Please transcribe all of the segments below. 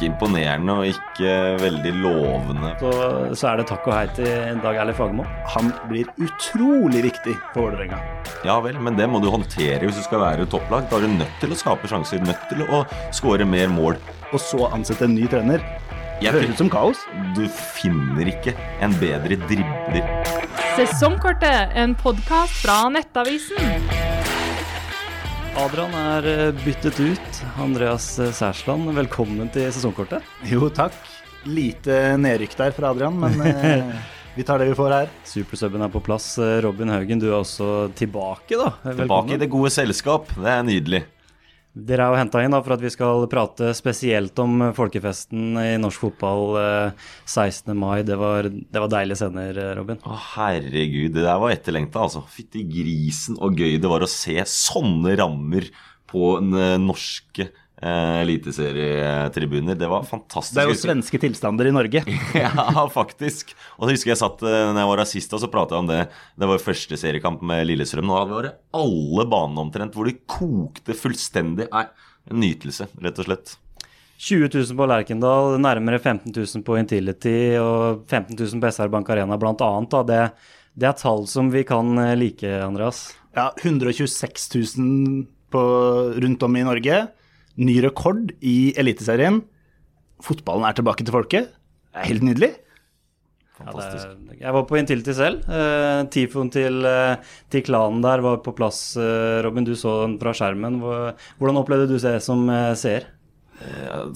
Ikke imponerende og ikke veldig lovende. Så, så er det takk og hei til Dag Erlend Fagermo. Han blir utrolig viktig for Vålerenga. Ja vel, men det må du håndtere hvis du skal være topplag. Da er du nødt til å skape sjanser, nødt til å skåre mer mål. Og så ansette en ny trener. Jeg Høres ut som kaos. Du finner ikke en bedre dribler. Sesongkortet, en podkast fra Nettavisen. Adrian er eh, byttet ut. Andreas eh, Særsland, velkommen til sesongkortet. Jo, takk. Lite nedrykk der fra Adrian, men eh, vi tar det vi får her. Supersubben er på plass. Robin Haugen, du er også tilbake, da. Tilbake i det gode selskap. Det er nydelig. Dere er jo henta inn da, for at vi skal prate spesielt om folkefesten i norsk fotball eh, 16. mai. Det var, det var deilige scener, eh, Robin. Å, herregud, det der var etterlengta, altså. Fytti grisen og gøy det var å se sånne rammer på den eh, norske eh, eliteserietribuner. Det var fantastisk. Det er jo svenske tilstander i Norge. Ja, faktisk. Og så husker jeg satt eh, når jeg var rasist og så prata jeg om det. Det var første seriekamp med Lillestrøm. Nå var det alle banene omtrent hvor de kokte fullstendig. Nei, en nytelse, rett og slett. 20 000 på Lerkendal, nærmere 15 000 på Intility og 15 000 på SR Bank Arena annet. Det, det er tall som vi kan eh, like, Andreas. Ja, 126 000 på, rundt om i Norge. Ny rekord i Eliteserien. Fotballen er tilbake til folket. Det er helt nydelig. Ja, det, jeg var på Intility selv. Uh, Tifoen til, uh, til klanen der var på plass. Uh, Robin, du så den fra skjermen. Hvordan opplevde du det som seer?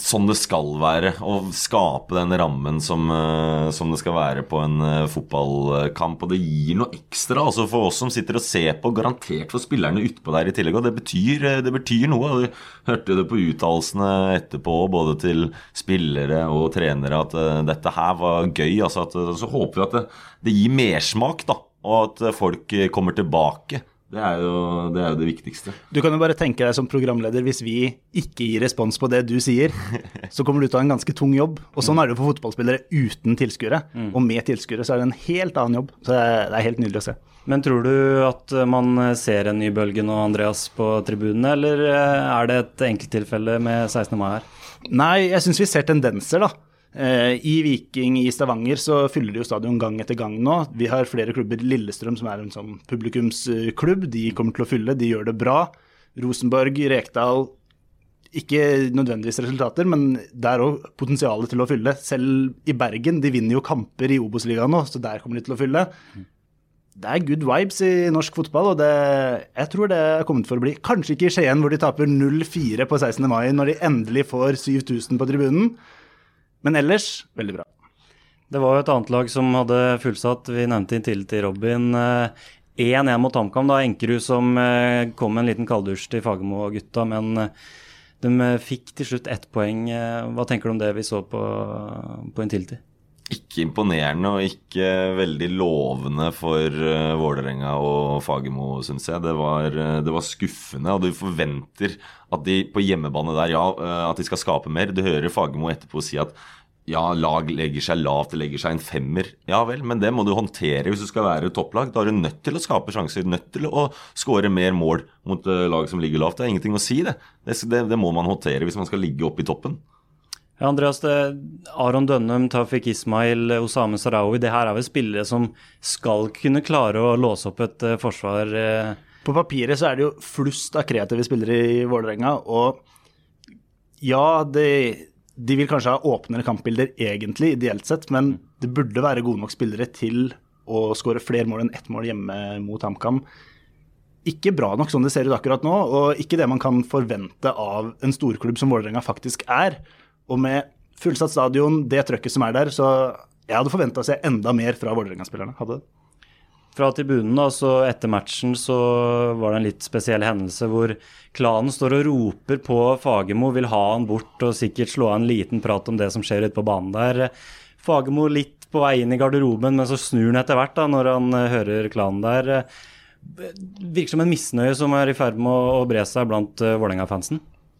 Sånn det skal være. Å skape den rammen som, eh, som det skal være på en eh, fotballkamp. Og det gir noe ekstra altså for oss som sitter og ser på. Garantert for spillerne utpå der i tillegg. Og det betyr, det betyr noe. Vi hørte det på uttalelsene etterpå, både til spillere og trenere, at dette her var gøy. altså at, Så håper vi at det, det gir mersmak, da. Og at folk kommer tilbake. Det er, jo, det er jo det viktigste. Du kan jo bare tenke deg som programleder, hvis vi ikke gir respons på det du sier, så kommer du til å ha en ganske tung jobb. Og sånn er det jo for fotballspillere uten tilskuere. Og med tilskuere så er det en helt annen jobb. Så det er helt nydelig å se. Men tror du at man ser en ny bølge nå, Andreas, på tribunene, eller er det et enkelttilfelle med 16. mai her? Nei, jeg syns vi ser tendenser, da. Eh, I Viking i Stavanger så fyller de jo stadion gang etter gang nå. Vi har flere klubber. Lillestrøm, som er en sånn publikumsklubb, de kommer til å fylle. De gjør det bra. Rosenborg, Rekdal ikke nødvendigvis resultater, men det er òg potensialet til å fylle. Selv i Bergen, de vinner jo kamper i Obos-ligaen nå, så der kommer de til å fylle. Det er good vibes i norsk fotball, og det, jeg tror det er kommet for å bli. Kanskje ikke i Skien, hvor de taper 0-4 på 16. mai, når de endelig får 7000 på tribunen. Men ellers, veldig bra. Det var jo et annet lag som hadde fullsatt. Vi nevnte inntil til Robin. eh, 1-1 mot HamKam. da Enkerud som eh, kom med en liten kalddusj til Fagermo og gutta, men eh, de eh, fikk til slutt ett poeng. Eh, Hva tenker du om det vi så på, på Intility? Ikke imponerende og ikke veldig lovende for uh, Vålerenga og Fagermo, syns jeg. Det var, eh, det var skuffende, og du forventer at de på hjemmebane der, ja, eh, at de skal skape mer. Du hører Fagermo etterpå si at ja, lag legger seg lavt, det legger seg en femmer. Ja vel, men det må du håndtere hvis du skal være topplag. Da er du nødt til å skape sjanser, nødt til å skåre mer mål mot eh, lag som ligger lavt. Det er ingenting å si, det. Det, det. det må man håndtere hvis man skal ligge oppe i toppen. Ja, Andreas, det, Aron Dønnum, Tafik Ismail, Osame Sarawi, det her er vel spillere som skal kunne klare å låse opp et uh, forsvar. Uh... På papiret så er det jo flust av kreative spillere i Vålerenga, og ja, det, de vil kanskje ha åpnere kampbilder egentlig, ideelt sett, men det burde være gode nok spillere til å skåre flere mål enn ett mål hjemme mot HamKam. Ikke bra nok sånn det ser ut akkurat nå, og ikke det man kan forvente av en storklubb som Vålerenga faktisk er. Og med fullsatt stadion, det trøkket som er der, så jeg hadde forventa å se enda mer fra Vålerenga-spillerne. Hadde. Fra tribunen da, så etter matchen så var det en litt spesiell hendelse hvor klanen står og roper på Fagermo, vil ha han bort og sikkert slå av en liten prat om det som skjer ute på banen der. Fagermo litt på vei inn i garderoben, men så snur han etter hvert da, når han eh, hører klanen der. Virker som en misnøye som er i ferd med å, bre seg blant uh, Vålerenga-fansen.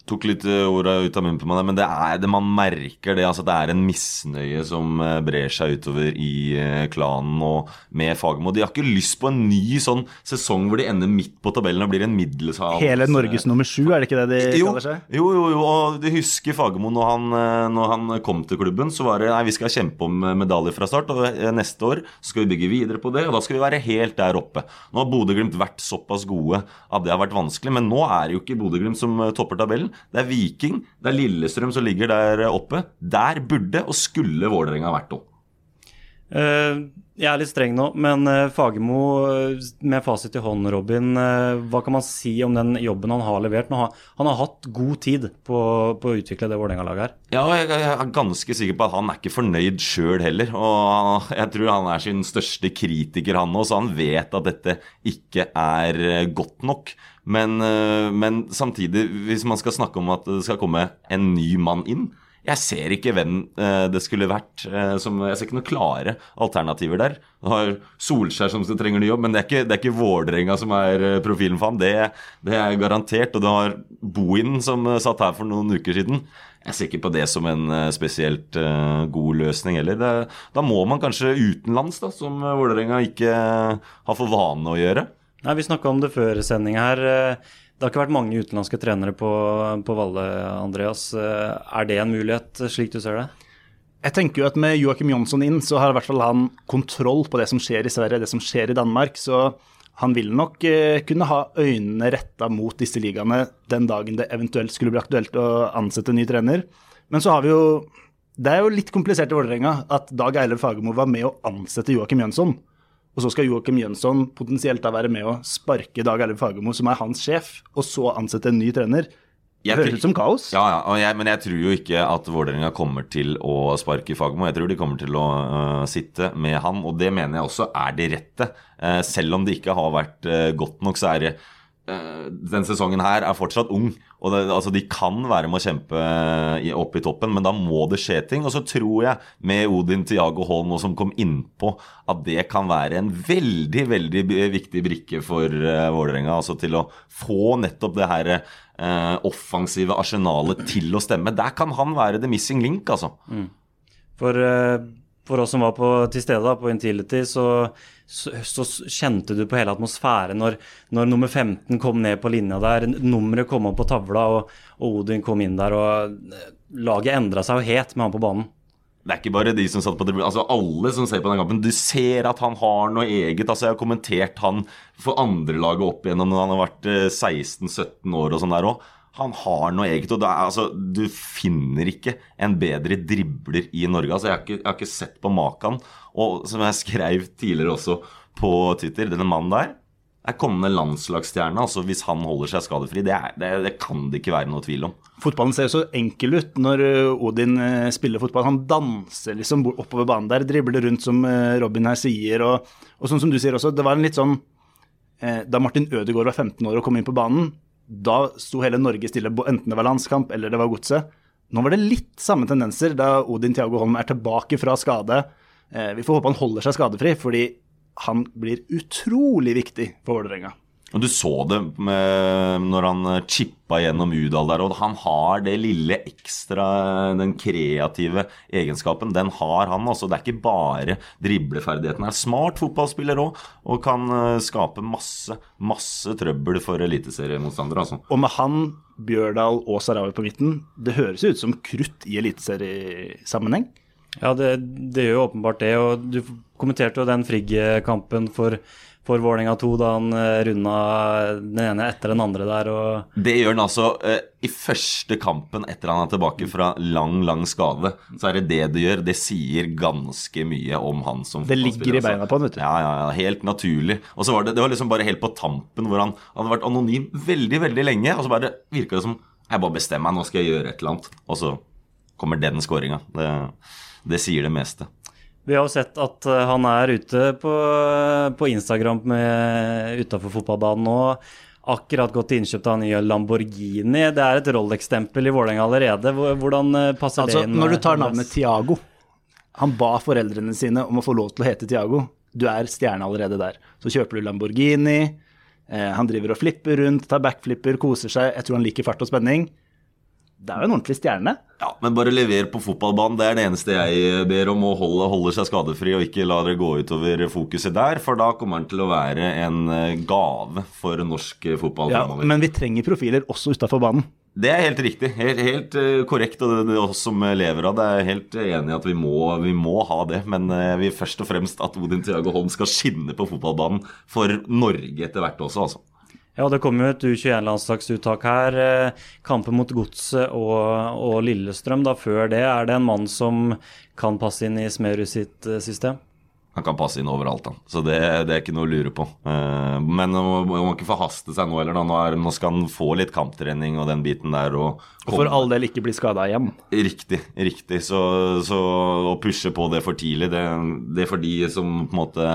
Tok litt eh, orda ut av munnen på meg, men det er det man merker det. altså Det er en misnøye som eh, brer seg utover i eh, klanen og med Fagermo. De har ikke lyst på en ny sånn sesong hvor de ender midt på tabellen og blir en middels Hele Norges nummer sju, er det ikke det de jo, kaller seg? Jo, jo, jo, og du husker Fagermo når han, når han kom til klubben, så var det nei, vi skal kjempe om medaljer fra start, og neste år skal vi bygge videre på det, og da skal vi være helt der oppe. Nå har Bodø-Glimt vært såpass gode at det har vært vanskelig, men nå er det jo ikke Bodø-Glimt som topper tabellen. Det er Viking, det er Lillestrøm som ligger der oppe. Der burde og skulle Vålerenga vært òg. Eh, jeg er litt streng nå, men eh, Fagermo, eh, med fasit i hånd, Robin, hva kan man si om den jobben han har levert? Han har hatt god tid på, på å utvikle det Vålerenga-laget her. Ja, jeg, jeg er ganske sikker på at han er ikke fornøyd sjøl heller. Og jeg tror han er sin største kritiker, han òg, så han vet at dette ikke er godt nok. Men, eh, men samtidig, hvis man skal snakke om at det skal komme en ny mann inn jeg ser ikke hvem eh, det skulle vært. eh, som, jeg ser ikke noen klare alternativer der. Du har Solskjær som trenger ny jobb, men det er ikke, det er ikke Vålerenga som er profilen for ham. Det, det er garantert. Og du har Bohin som satt her for noen uker siden. Jeg ser ikke på det som en spesielt god løsning heller. Da må man kanskje utenlands, da, som Vålerenga ikke har for vane å gjøre. Nei, Vi snakka om det før sending her. Eh, Det har ikke vært mange utenlandske trenere på, på Valle, Andreas. Eh, Er det en mulighet, slik du ser det? Jeg tenker jo at Med Joakim Jonsson inn, så har i hvert fall han kontroll på det som skjer i Sverige, det som skjer i Danmark. Så han vil nok eh, kunne ha øynene retta mot disse ligaene den dagen det eventuelt skulle bli aktuelt å ansette en ny trener. Men så har vi jo Det er jo litt komplisert i Vålerenga at Dag Eilev Fagermo var med å ansette Joakim Jønsson. Og så skal Joakim Jønsson potensielt da være med å sparke Dag Erlend Fagermo, som er hans sjef, og så ansette en ny trener. Det høres ut som kaos. Ja, ja jeg, men jeg tror jo ikke at Vålerenga kommer til å sparke Fagermo. Jeg tror de kommer til å uh, sitte med han, og det mener jeg også er det rette. Uh, selv om det ikke har vært uh, godt nok, så er det Den sesongen her er fortsatt ung. Og det, altså De kan være med å kjempe opp i toppen, men da må det skje ting. Og så tror jeg, med Odin Tiago Holm nå som kom innpå, at det kan være en veldig veldig viktig brikke for uh, Vålerenga. Altså til å få nettopp det her uh, offensive arsenalet til å stemme. Der kan han være the missing link, altså. For, eh, for oss som var på, til stede da, på Intility, så, så, så kjente du på hele atmosfæren når, når nummer 15 kom ned på linja der, nummeret kom opp på tavla, og, og Odin kom inn der, og eh, laget endra seg jo helt med han på banen. Det er ikke bare de som satt på tribunen. Altså alle som ser på den kampen. Du ser at han har noe eget. Altså Jeg har kommentert han for andrelaget opp igjennom når han har vært eh, 16-17 år og sånn der òg. Han har noe eget. og er, altså, Du finner ikke en bedre dribler i Norge. altså Jeg har ikke, jeg har ikke sett på maken. Og som jeg skrev tidligere også på Twitter, denne mannen der er kommende landslagsstjerne. altså Hvis han holder seg skadefri. Det, er, det, det kan det ikke være noe tvil om. Fotballen ser så enkel ut når uh, Odin uh, spiller fotball. Han danser liksom oppover banen der, dribler rundt som uh, Robin her sier. Og, og sånn som du sier også, det var en litt sånn eh, Da Martin Ødegaard var 15 år og kom inn på banen, da sto hele Norge stille, enten det var landskamp eller det var godset. Nå var det litt samme tendenser da Odin Thiago Holm er tilbake fra skade. Eh, vi får håpe han holder seg skadefri, fordi han blir utrolig viktig for Vålerenga. Og Du så det med, når han eh, chippa gjennom Udal der, og han har det lille ekstra, den kreative egenskapen. Den har han. altså Det er ikke bare dribleferdigheten. Han er smart fotballspiller òg, og kan eh, skape masse, masse trøbbel for eliteseriemotstandere. altså. Og med han, Bjørdal og Sarawi på midten, det høres ut som krutt i eliteseriesammenheng. Ja, det, det gjør jo åpenbart det. Og du kommenterte jo den Frigg-kampen for, for Vålerenga 2 da han eh, runda den ene etter den andre der. og Det gjør han altså eh, i første kampen etter han er tilbake fra lang, lang skade. Så er det det det gjør. Det sier ganske mye om han som Det ligger i beina på han, vet du. Ja, ja, ja, helt naturlig. Og så var det, det var liksom bare helt på tampen hvor han han hadde vært anonym veldig, veldig lenge. Og så bare virka det som Jeg bare bestemmer meg, nå skal jeg gjøre et eller annet. Og så kommer den skåringa. Det, det sier det meste. Vi har jo sett at eh, han er ute på, på Instagram utafor fotballbanen nå. Akkurat gått til innkjøp av en ny Lamborghini. Det er et Rolex-stempel i Vålerenga allerede. Hvordan eh, passer Altså, det inn? når du tar eh, navnet Tiago Han ba foreldrene sine om å få lov til å hete Tiago. Du er stjerne allerede der. Så kjøper du Lamborghini. Eh, han driver og flipper rundt, tar backflipper, koser seg. Jeg tror han liker fart og spenning. Det er jo en ordentlig stjerne. Ja, men bare lever på fotballbanen. Det er det eneste jeg ber om. Å holde, holde seg skadefri og ikke la det gå utover fokuset der. For da kommer han til å være en eh, gave for norsk eh, fotball Ja, fremover. men vi trenger profiler også utafor banen. Det er helt riktig. Helt, helt eh, korrekt. Og det, det er oss som lever av det, er helt enig i at vi må, vi må ha det. Men eh, vi først og fremst at Odin Thiago Holm skal skinne på fotballbanen for Norge etter hvert også, altså. Ja, det kommer jo et U21-landslagsuttak her. eh, Kampen mot Godset og, og Lillestrøm. Da før det er det en mann som kan passe inn i Smerud sitt eh, system. Han kan passe inn overalt, han. Så det, det er ikke noe å lure på. Eh, Men man må må ikke forhaste seg nå heller. da. Nå, er, nå skal han få litt kamptrening og den biten der. Og, Og for all del ikke bli skada igjen. Riktig. riktig. Så, så å pushe på det for tidlig, det, det er for de som på en måte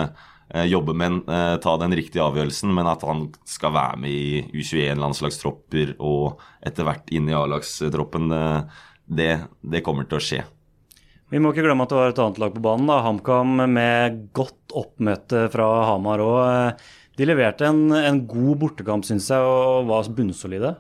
eh, jobber med eh, ta den riktige avgjørelsen, men at han skal være med i U21-landslagstropper og etter hvert inn i A-lagstroppen, det, det, det kommer til å skje. Vi må ikke glemme at det var et annet lag på banen. da, HamKam med godt oppmøte fra Hamar òg. De leverte en, en god bortekamp, syns jeg, og var bunnsolide.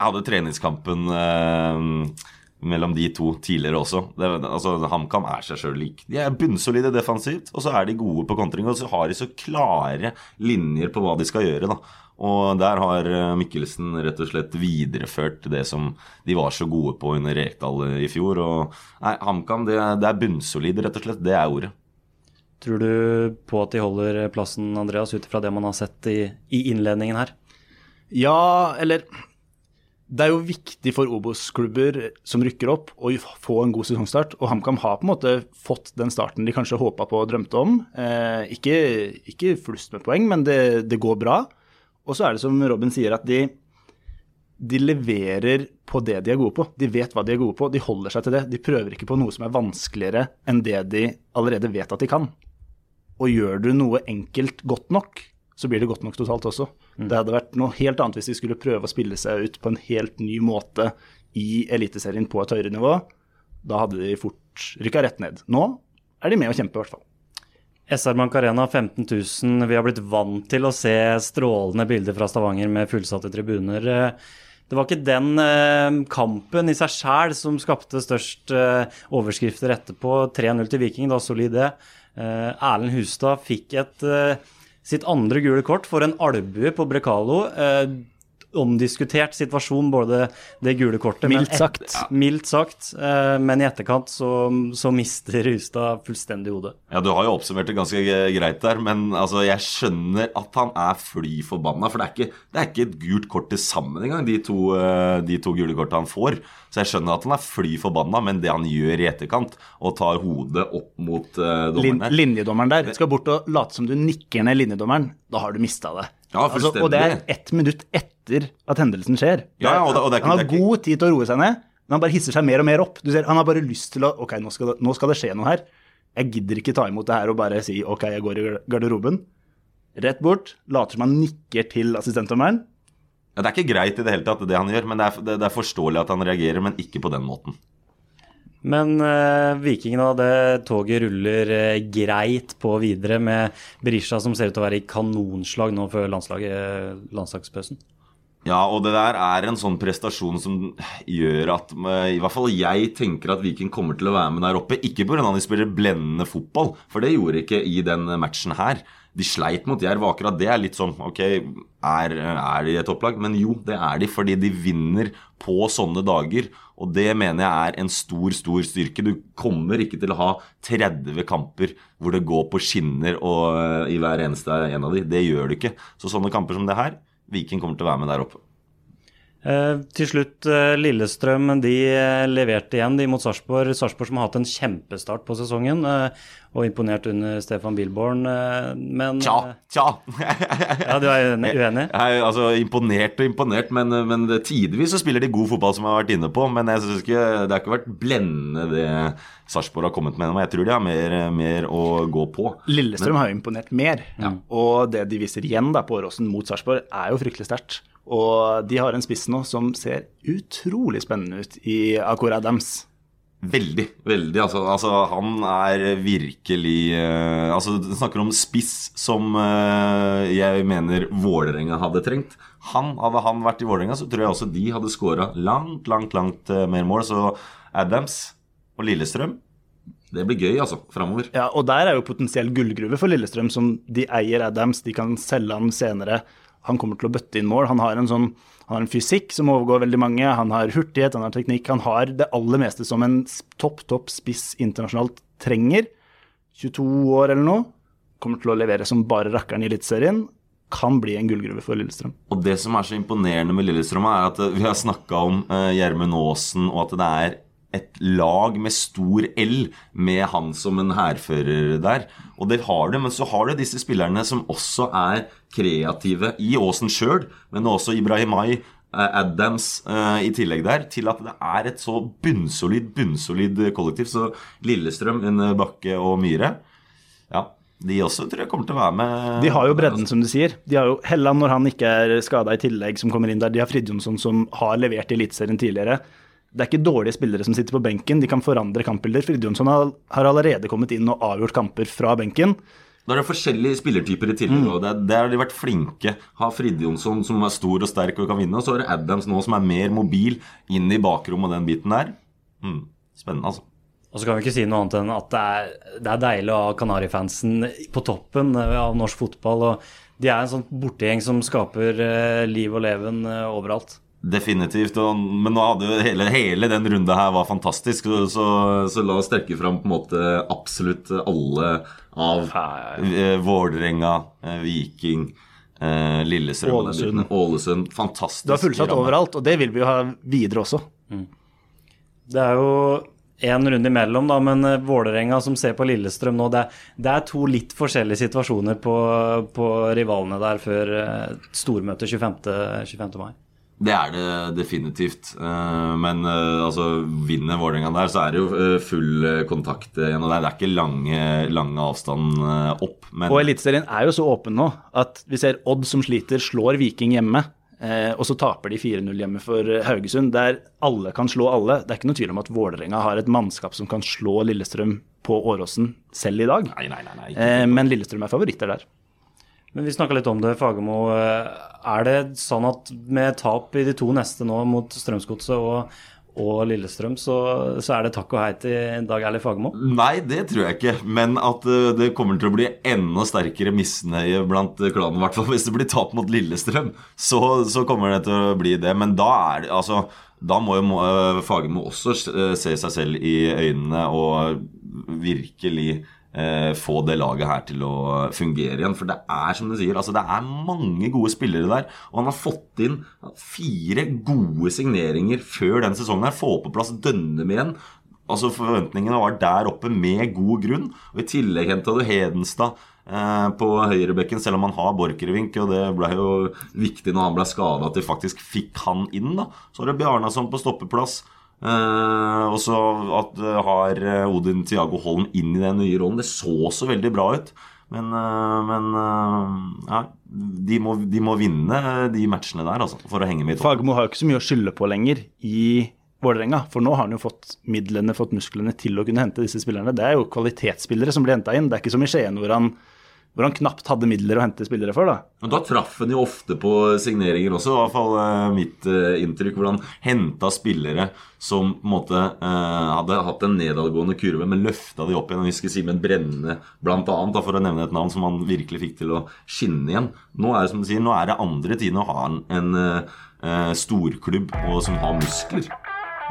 Jeg hadde treningskampen eh, mellom de to tidligere også. Det, altså, HamKam er seg sjøl lik. De er bunnsolide defensivt, og så er de gode på kontring. Og så har de så klare linjer på hva de skal gjøre. da. Og der har eh, Mikkelsen rett og slett videreført det som de var så gode på under Rekdal i fjor. Og nei, HamKam, det, det er bunnsolide, rett og slett. Det er ordet. Tror du på at de holder plassen, Andreas, ut ifra det man har sett i, i innledningen her? Ja, eller Det er jo viktig for Obos-klubber som rykker opp, å få en god sesongstart. Og HamKam har på en måte fått den starten de kanskje håpa på og drømte om. Eh, ikke, ikke flust med poeng, men det, det går bra. Og så er det som Robin sier, at de, de leverer på det de er gode på. De vet hva de er gode på, de holder seg til det. De prøver ikke på noe som er vanskeligere enn det de allerede vet at de kan. Og gjør du noe enkelt godt nok, så blir det godt nok totalt også. Det hadde vært noe helt annet hvis de skulle prøve å spille seg ut på en helt ny måte i Eliteserien på et høyere nivå. Da hadde de fort rykka rett ned. Nå er de med å kjempe, i hvert fall. SR Bank Arena 15 000. Vi har blitt vant til å se strålende bilder fra Stavanger med fullsatte tribuner. Det var ikke den eh, kampen i seg sjæl som skapte størst eh, overskrifter etterpå. 3-0 til Viking, da solid det. Eh, Erlend Hustad fikk et, sitt andre gule kort for en albue på Brekalo. Eh, omdiskutert situasjon, både det gule kortet Mildt sagt. et- mildt sagt. eh, Men i etterkant så, så mister Hustad fullstendig hodet. Ja, Du har jo oppsummert det ganske greit der, men altså, jeg skjønner at han er fly forbanna. For det er, ikke, det er ikke et gult kort til sammen engang, de to, eh, de to gule kortene han får. Så jeg skjønner at han er fly forbanna, men det han gjør i etterkant, og tar hodet opp mot uh, Lin linjedommeren der skal bort og late som du nikker ned linjedommeren. Da har du mista det. Ja, altså, og det er ett minutt etter at hendelsen skjer. Ja, og det- og det ikke- han har ikke- god tid til å roe seg ned, men han bare hisser seg mer og mer opp. Du ser, Han har bare lyst til å Ok, nå skal, det, nå skal det skje noe her. Jeg gidder ikke ta imot det her og bare si ok, jeg går i garderoben. Rett bort, later som han nikker til assistentdommeren. Ja, Det er ikke greit i det hele tatt, det han gjør, men det er, det, det er forståelig at han reagerer, men ikke på den måten. Men uh, Vikingene, det toget ruller eh, greit på videre med Berisha som ser ut til å være i kanonslag nå før landslaget, landslagspausen. Ja, og det der er en sånn prestasjon som gjør at eh, i hvert fall jeg tenker at Viking kommer til å være med der oppe. Ikke pga. at de spiller blendende fotball, for det gjorde ikke i den matchen her. De sleit mot Jerv, akkurat det er litt sånn Ok, er, er de et topplag? Men jo, det er de fordi de vinner på sånne dager. Og det mener jeg er en stor, stor styrke. Du kommer ikke til å ha 30 kamper hvor det går på skinner og, eh, i hver eneste en av de. Det gjør du ikke. Så sånne kamper som det her, Viking kommer til å være med der oppe. Eh, til slutt, eh, Lillestrøm de eh, leverte igjen de mot Sarpsborg. Sarpsborg som har hatt en kjempestart på sesongen og imponert under Stefan Bilborn. men Tja, tja. Ja, du er uenig? Jeg altså imponert og imponert, men, men tidvis så spiller de god fotball, som jeg har vært inne på. Men jeg synes ikke, det har ikke vært blendende det Sarpsborg har kommet med. Jeg tror de har mer, mer å gå på. Lillestrøm har jo imponert mer. Og det de viser igjen da på Åråsen mot Sarpsborg, er jo fryktelig sterkt. Og de har en spiss nå som ser utrolig spennende ut i Akor Adams. Veldig. veldig, altså, altså Han er virkelig uh, Altså Du snakker om spiss som uh, jeg mener Vålerenga hadde trengt. Han, Hadde han vært i Vålerenga, så tror jeg også de hadde skåra langt, langt, langt uh, mer mål. Så Adams og Lillestrøm det blir gøy, altså, framover. Ja, og der er jo potensiell gullgruve for Lillestrøm, som de eier Adams, de kan selge han senere. Han kommer til å bøtte inn mål. Han har en sånn han har en fysikk som overgår veldig mange, han har hurtighet, han har teknikk. Han har det aller meste som en topp, topp spiss internasjonalt trenger. 22 år eller noe. Kommer til å levere som bare rakkeren i Eliteserien. Kan bli en gullgruve for Lillestrøm. Og det som er så imponerende med Lillestrøm, er at eh, vi har snakka om eh, Gjermund Aasen, og at det er et lag med stor L, med han som en hærfører der. Og det har det, men så har du disse spillerne som også er kreative i Åsen sjøl, men også Ibrahimai, eh, Adams eh, i tillegg der, til at det er et så bunnsolid, bunnsolid kollektiv. Så Lillestrøm under Bakke og Myhre, ja, de også tror jeg kommer til å være med. De har jo bredden, som du sier. De har jo Helland når han ikke er skada i tillegg, som kommer inn der. De har Fridjonsson som har levert i Eliteserien tidligere. Det er ikke dårlige spillere som sitter på benken, de kan forandre kampbilder. Fridjonsson har, har allerede kommet inn og avgjort kamper fra benken. Da er det forskjellige spillertyper i tillegg. og det, Der har de vært flinke. Har Fridjonsson som er stor og sterk og kan vinne. Og så har du Adams nå som er mer mobil inn i bakrommet og den biten der. Mm, spennende, altså. Og så kan vi ikke si noe annet enn at det er, det er deilig å ha Kanarifansen på toppen eh, av norsk fotball. og De er en sånn bortegjeng som skaper eh, liv og leven eh, overalt. Definitivt. Og, men nå hadde jo hele, hele den runda her var fantastisk, så, så, så, la oss trekke fram på en måte absolutt alle av eh, Vålerenga, eh, Viking, eh, Lillestrøm Ålesund. Ålesund. Fantastisk. Du har fullsatt overalt, og det vil vi jo ha videre også. Mm. Det er jo én runde imellom, da, men eh, Vålerenga som ser på Lillestrøm nå, det er, det er to litt forskjellige situasjoner på, på rivalene der før eh, stormøtet 25. 25. mai. Det er det definitivt. Eh, men altså, vinner Vålerenga der, så er det jo full kontakt igjen. Og det er ikke lange, lange avstand opp. Men... Og Eliteserien er jo så åpen nå at vi ser Odd som sliter, slår Viking hjemme. Eh, og så taper de 4-0 hjemme for Haugesund, der alle kan slå alle. Det er ikke noe tvil om at Vålerenga har et mannskap som kan slå Lillestrøm på Åråsen selv i dag. Nei, nei, nei, eh, men Lillestrøm er favoritter der. Men vi snakka litt om det, Fagermo. Er det sånn at med tap i de to neste nå mot Strømsgodset og, og Lillestrøm, så, så, er det takk og hei til Dag Erlend Fagermo? Nei, det tror jeg ikke. Men at uh, det kommer til å bli enda sterkere misnøye blant klanen. hvert fall hvis det blir tap mot Lillestrøm, så, så, kommer det til å bli det. Men da er det altså da må jo uh, Fagermo også se seg selv i øynene og virkelig eh, få det laget her til å fungere igjen. For det er som du sier, altså det er mange gode spillere der. Og han har fått inn fire gode signeringer før den sesongen her. Få på plass Dønnem igjen. Altså Forventningene var der oppe med god grunn. Og I tillegg henta du Hedenstad eh, på høyrebekken, selv om han har Borchgrevink. Og det ble jo viktig når han ble skada, at de faktisk fikk han inn. da Så har du Bjarnason på stoppeplass. Uh, og så at uh, har eh, Odin Tiago Holm inn i den nye rollen. Det så så veldig bra ut. Men, uh, men ja, de må, de må, vinne de matchene der altså, for å henge med i toppen. Fagermo har jo ikke så mye å skylde på lenger i Vålerenga. For nå har han jo fått midlene, fått musklene til å kunne hente disse spillerne. Det er jo kvalitetsspillere som blir henta inn. Det er ikke som i Skien hvor han hvor han knapt hadde midler å hente spillere for. Da Men da traff han jo ofte på signeringer også, i hvert fall eh, mitt eh, inntrykk. Hvor han henta spillere som på en måte eh, hadde hatt en nedadgående kurve, men løfta de opp igjen. Jeg husker Simen Brenne, blant annet, for å nevne et navn som han virkelig fikk til å skinne igjen. Nå er det som du sier, nå er det andre tider. å ha en, en storklubb og, som har muskler.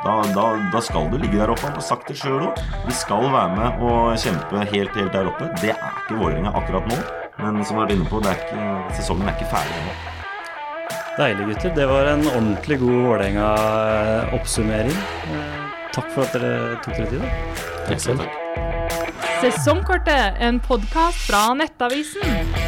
Da, da, da, skal du ligge der oppe. Han har sagt det sjøl òg. Vi skal være med og kjempe helt, helt der oppe. Det er ikke Vålerenga akkurat nå, men som vi har vært inne på, er ikke, sesongen er ikke ferdig ennå. Deilig, gutter. Det var en ordentlig god Vålerenga-oppsummering. Eh, takk for at dere tok dere tid. Takk selv. Sesongkortet, en podkast fra Nettavisen.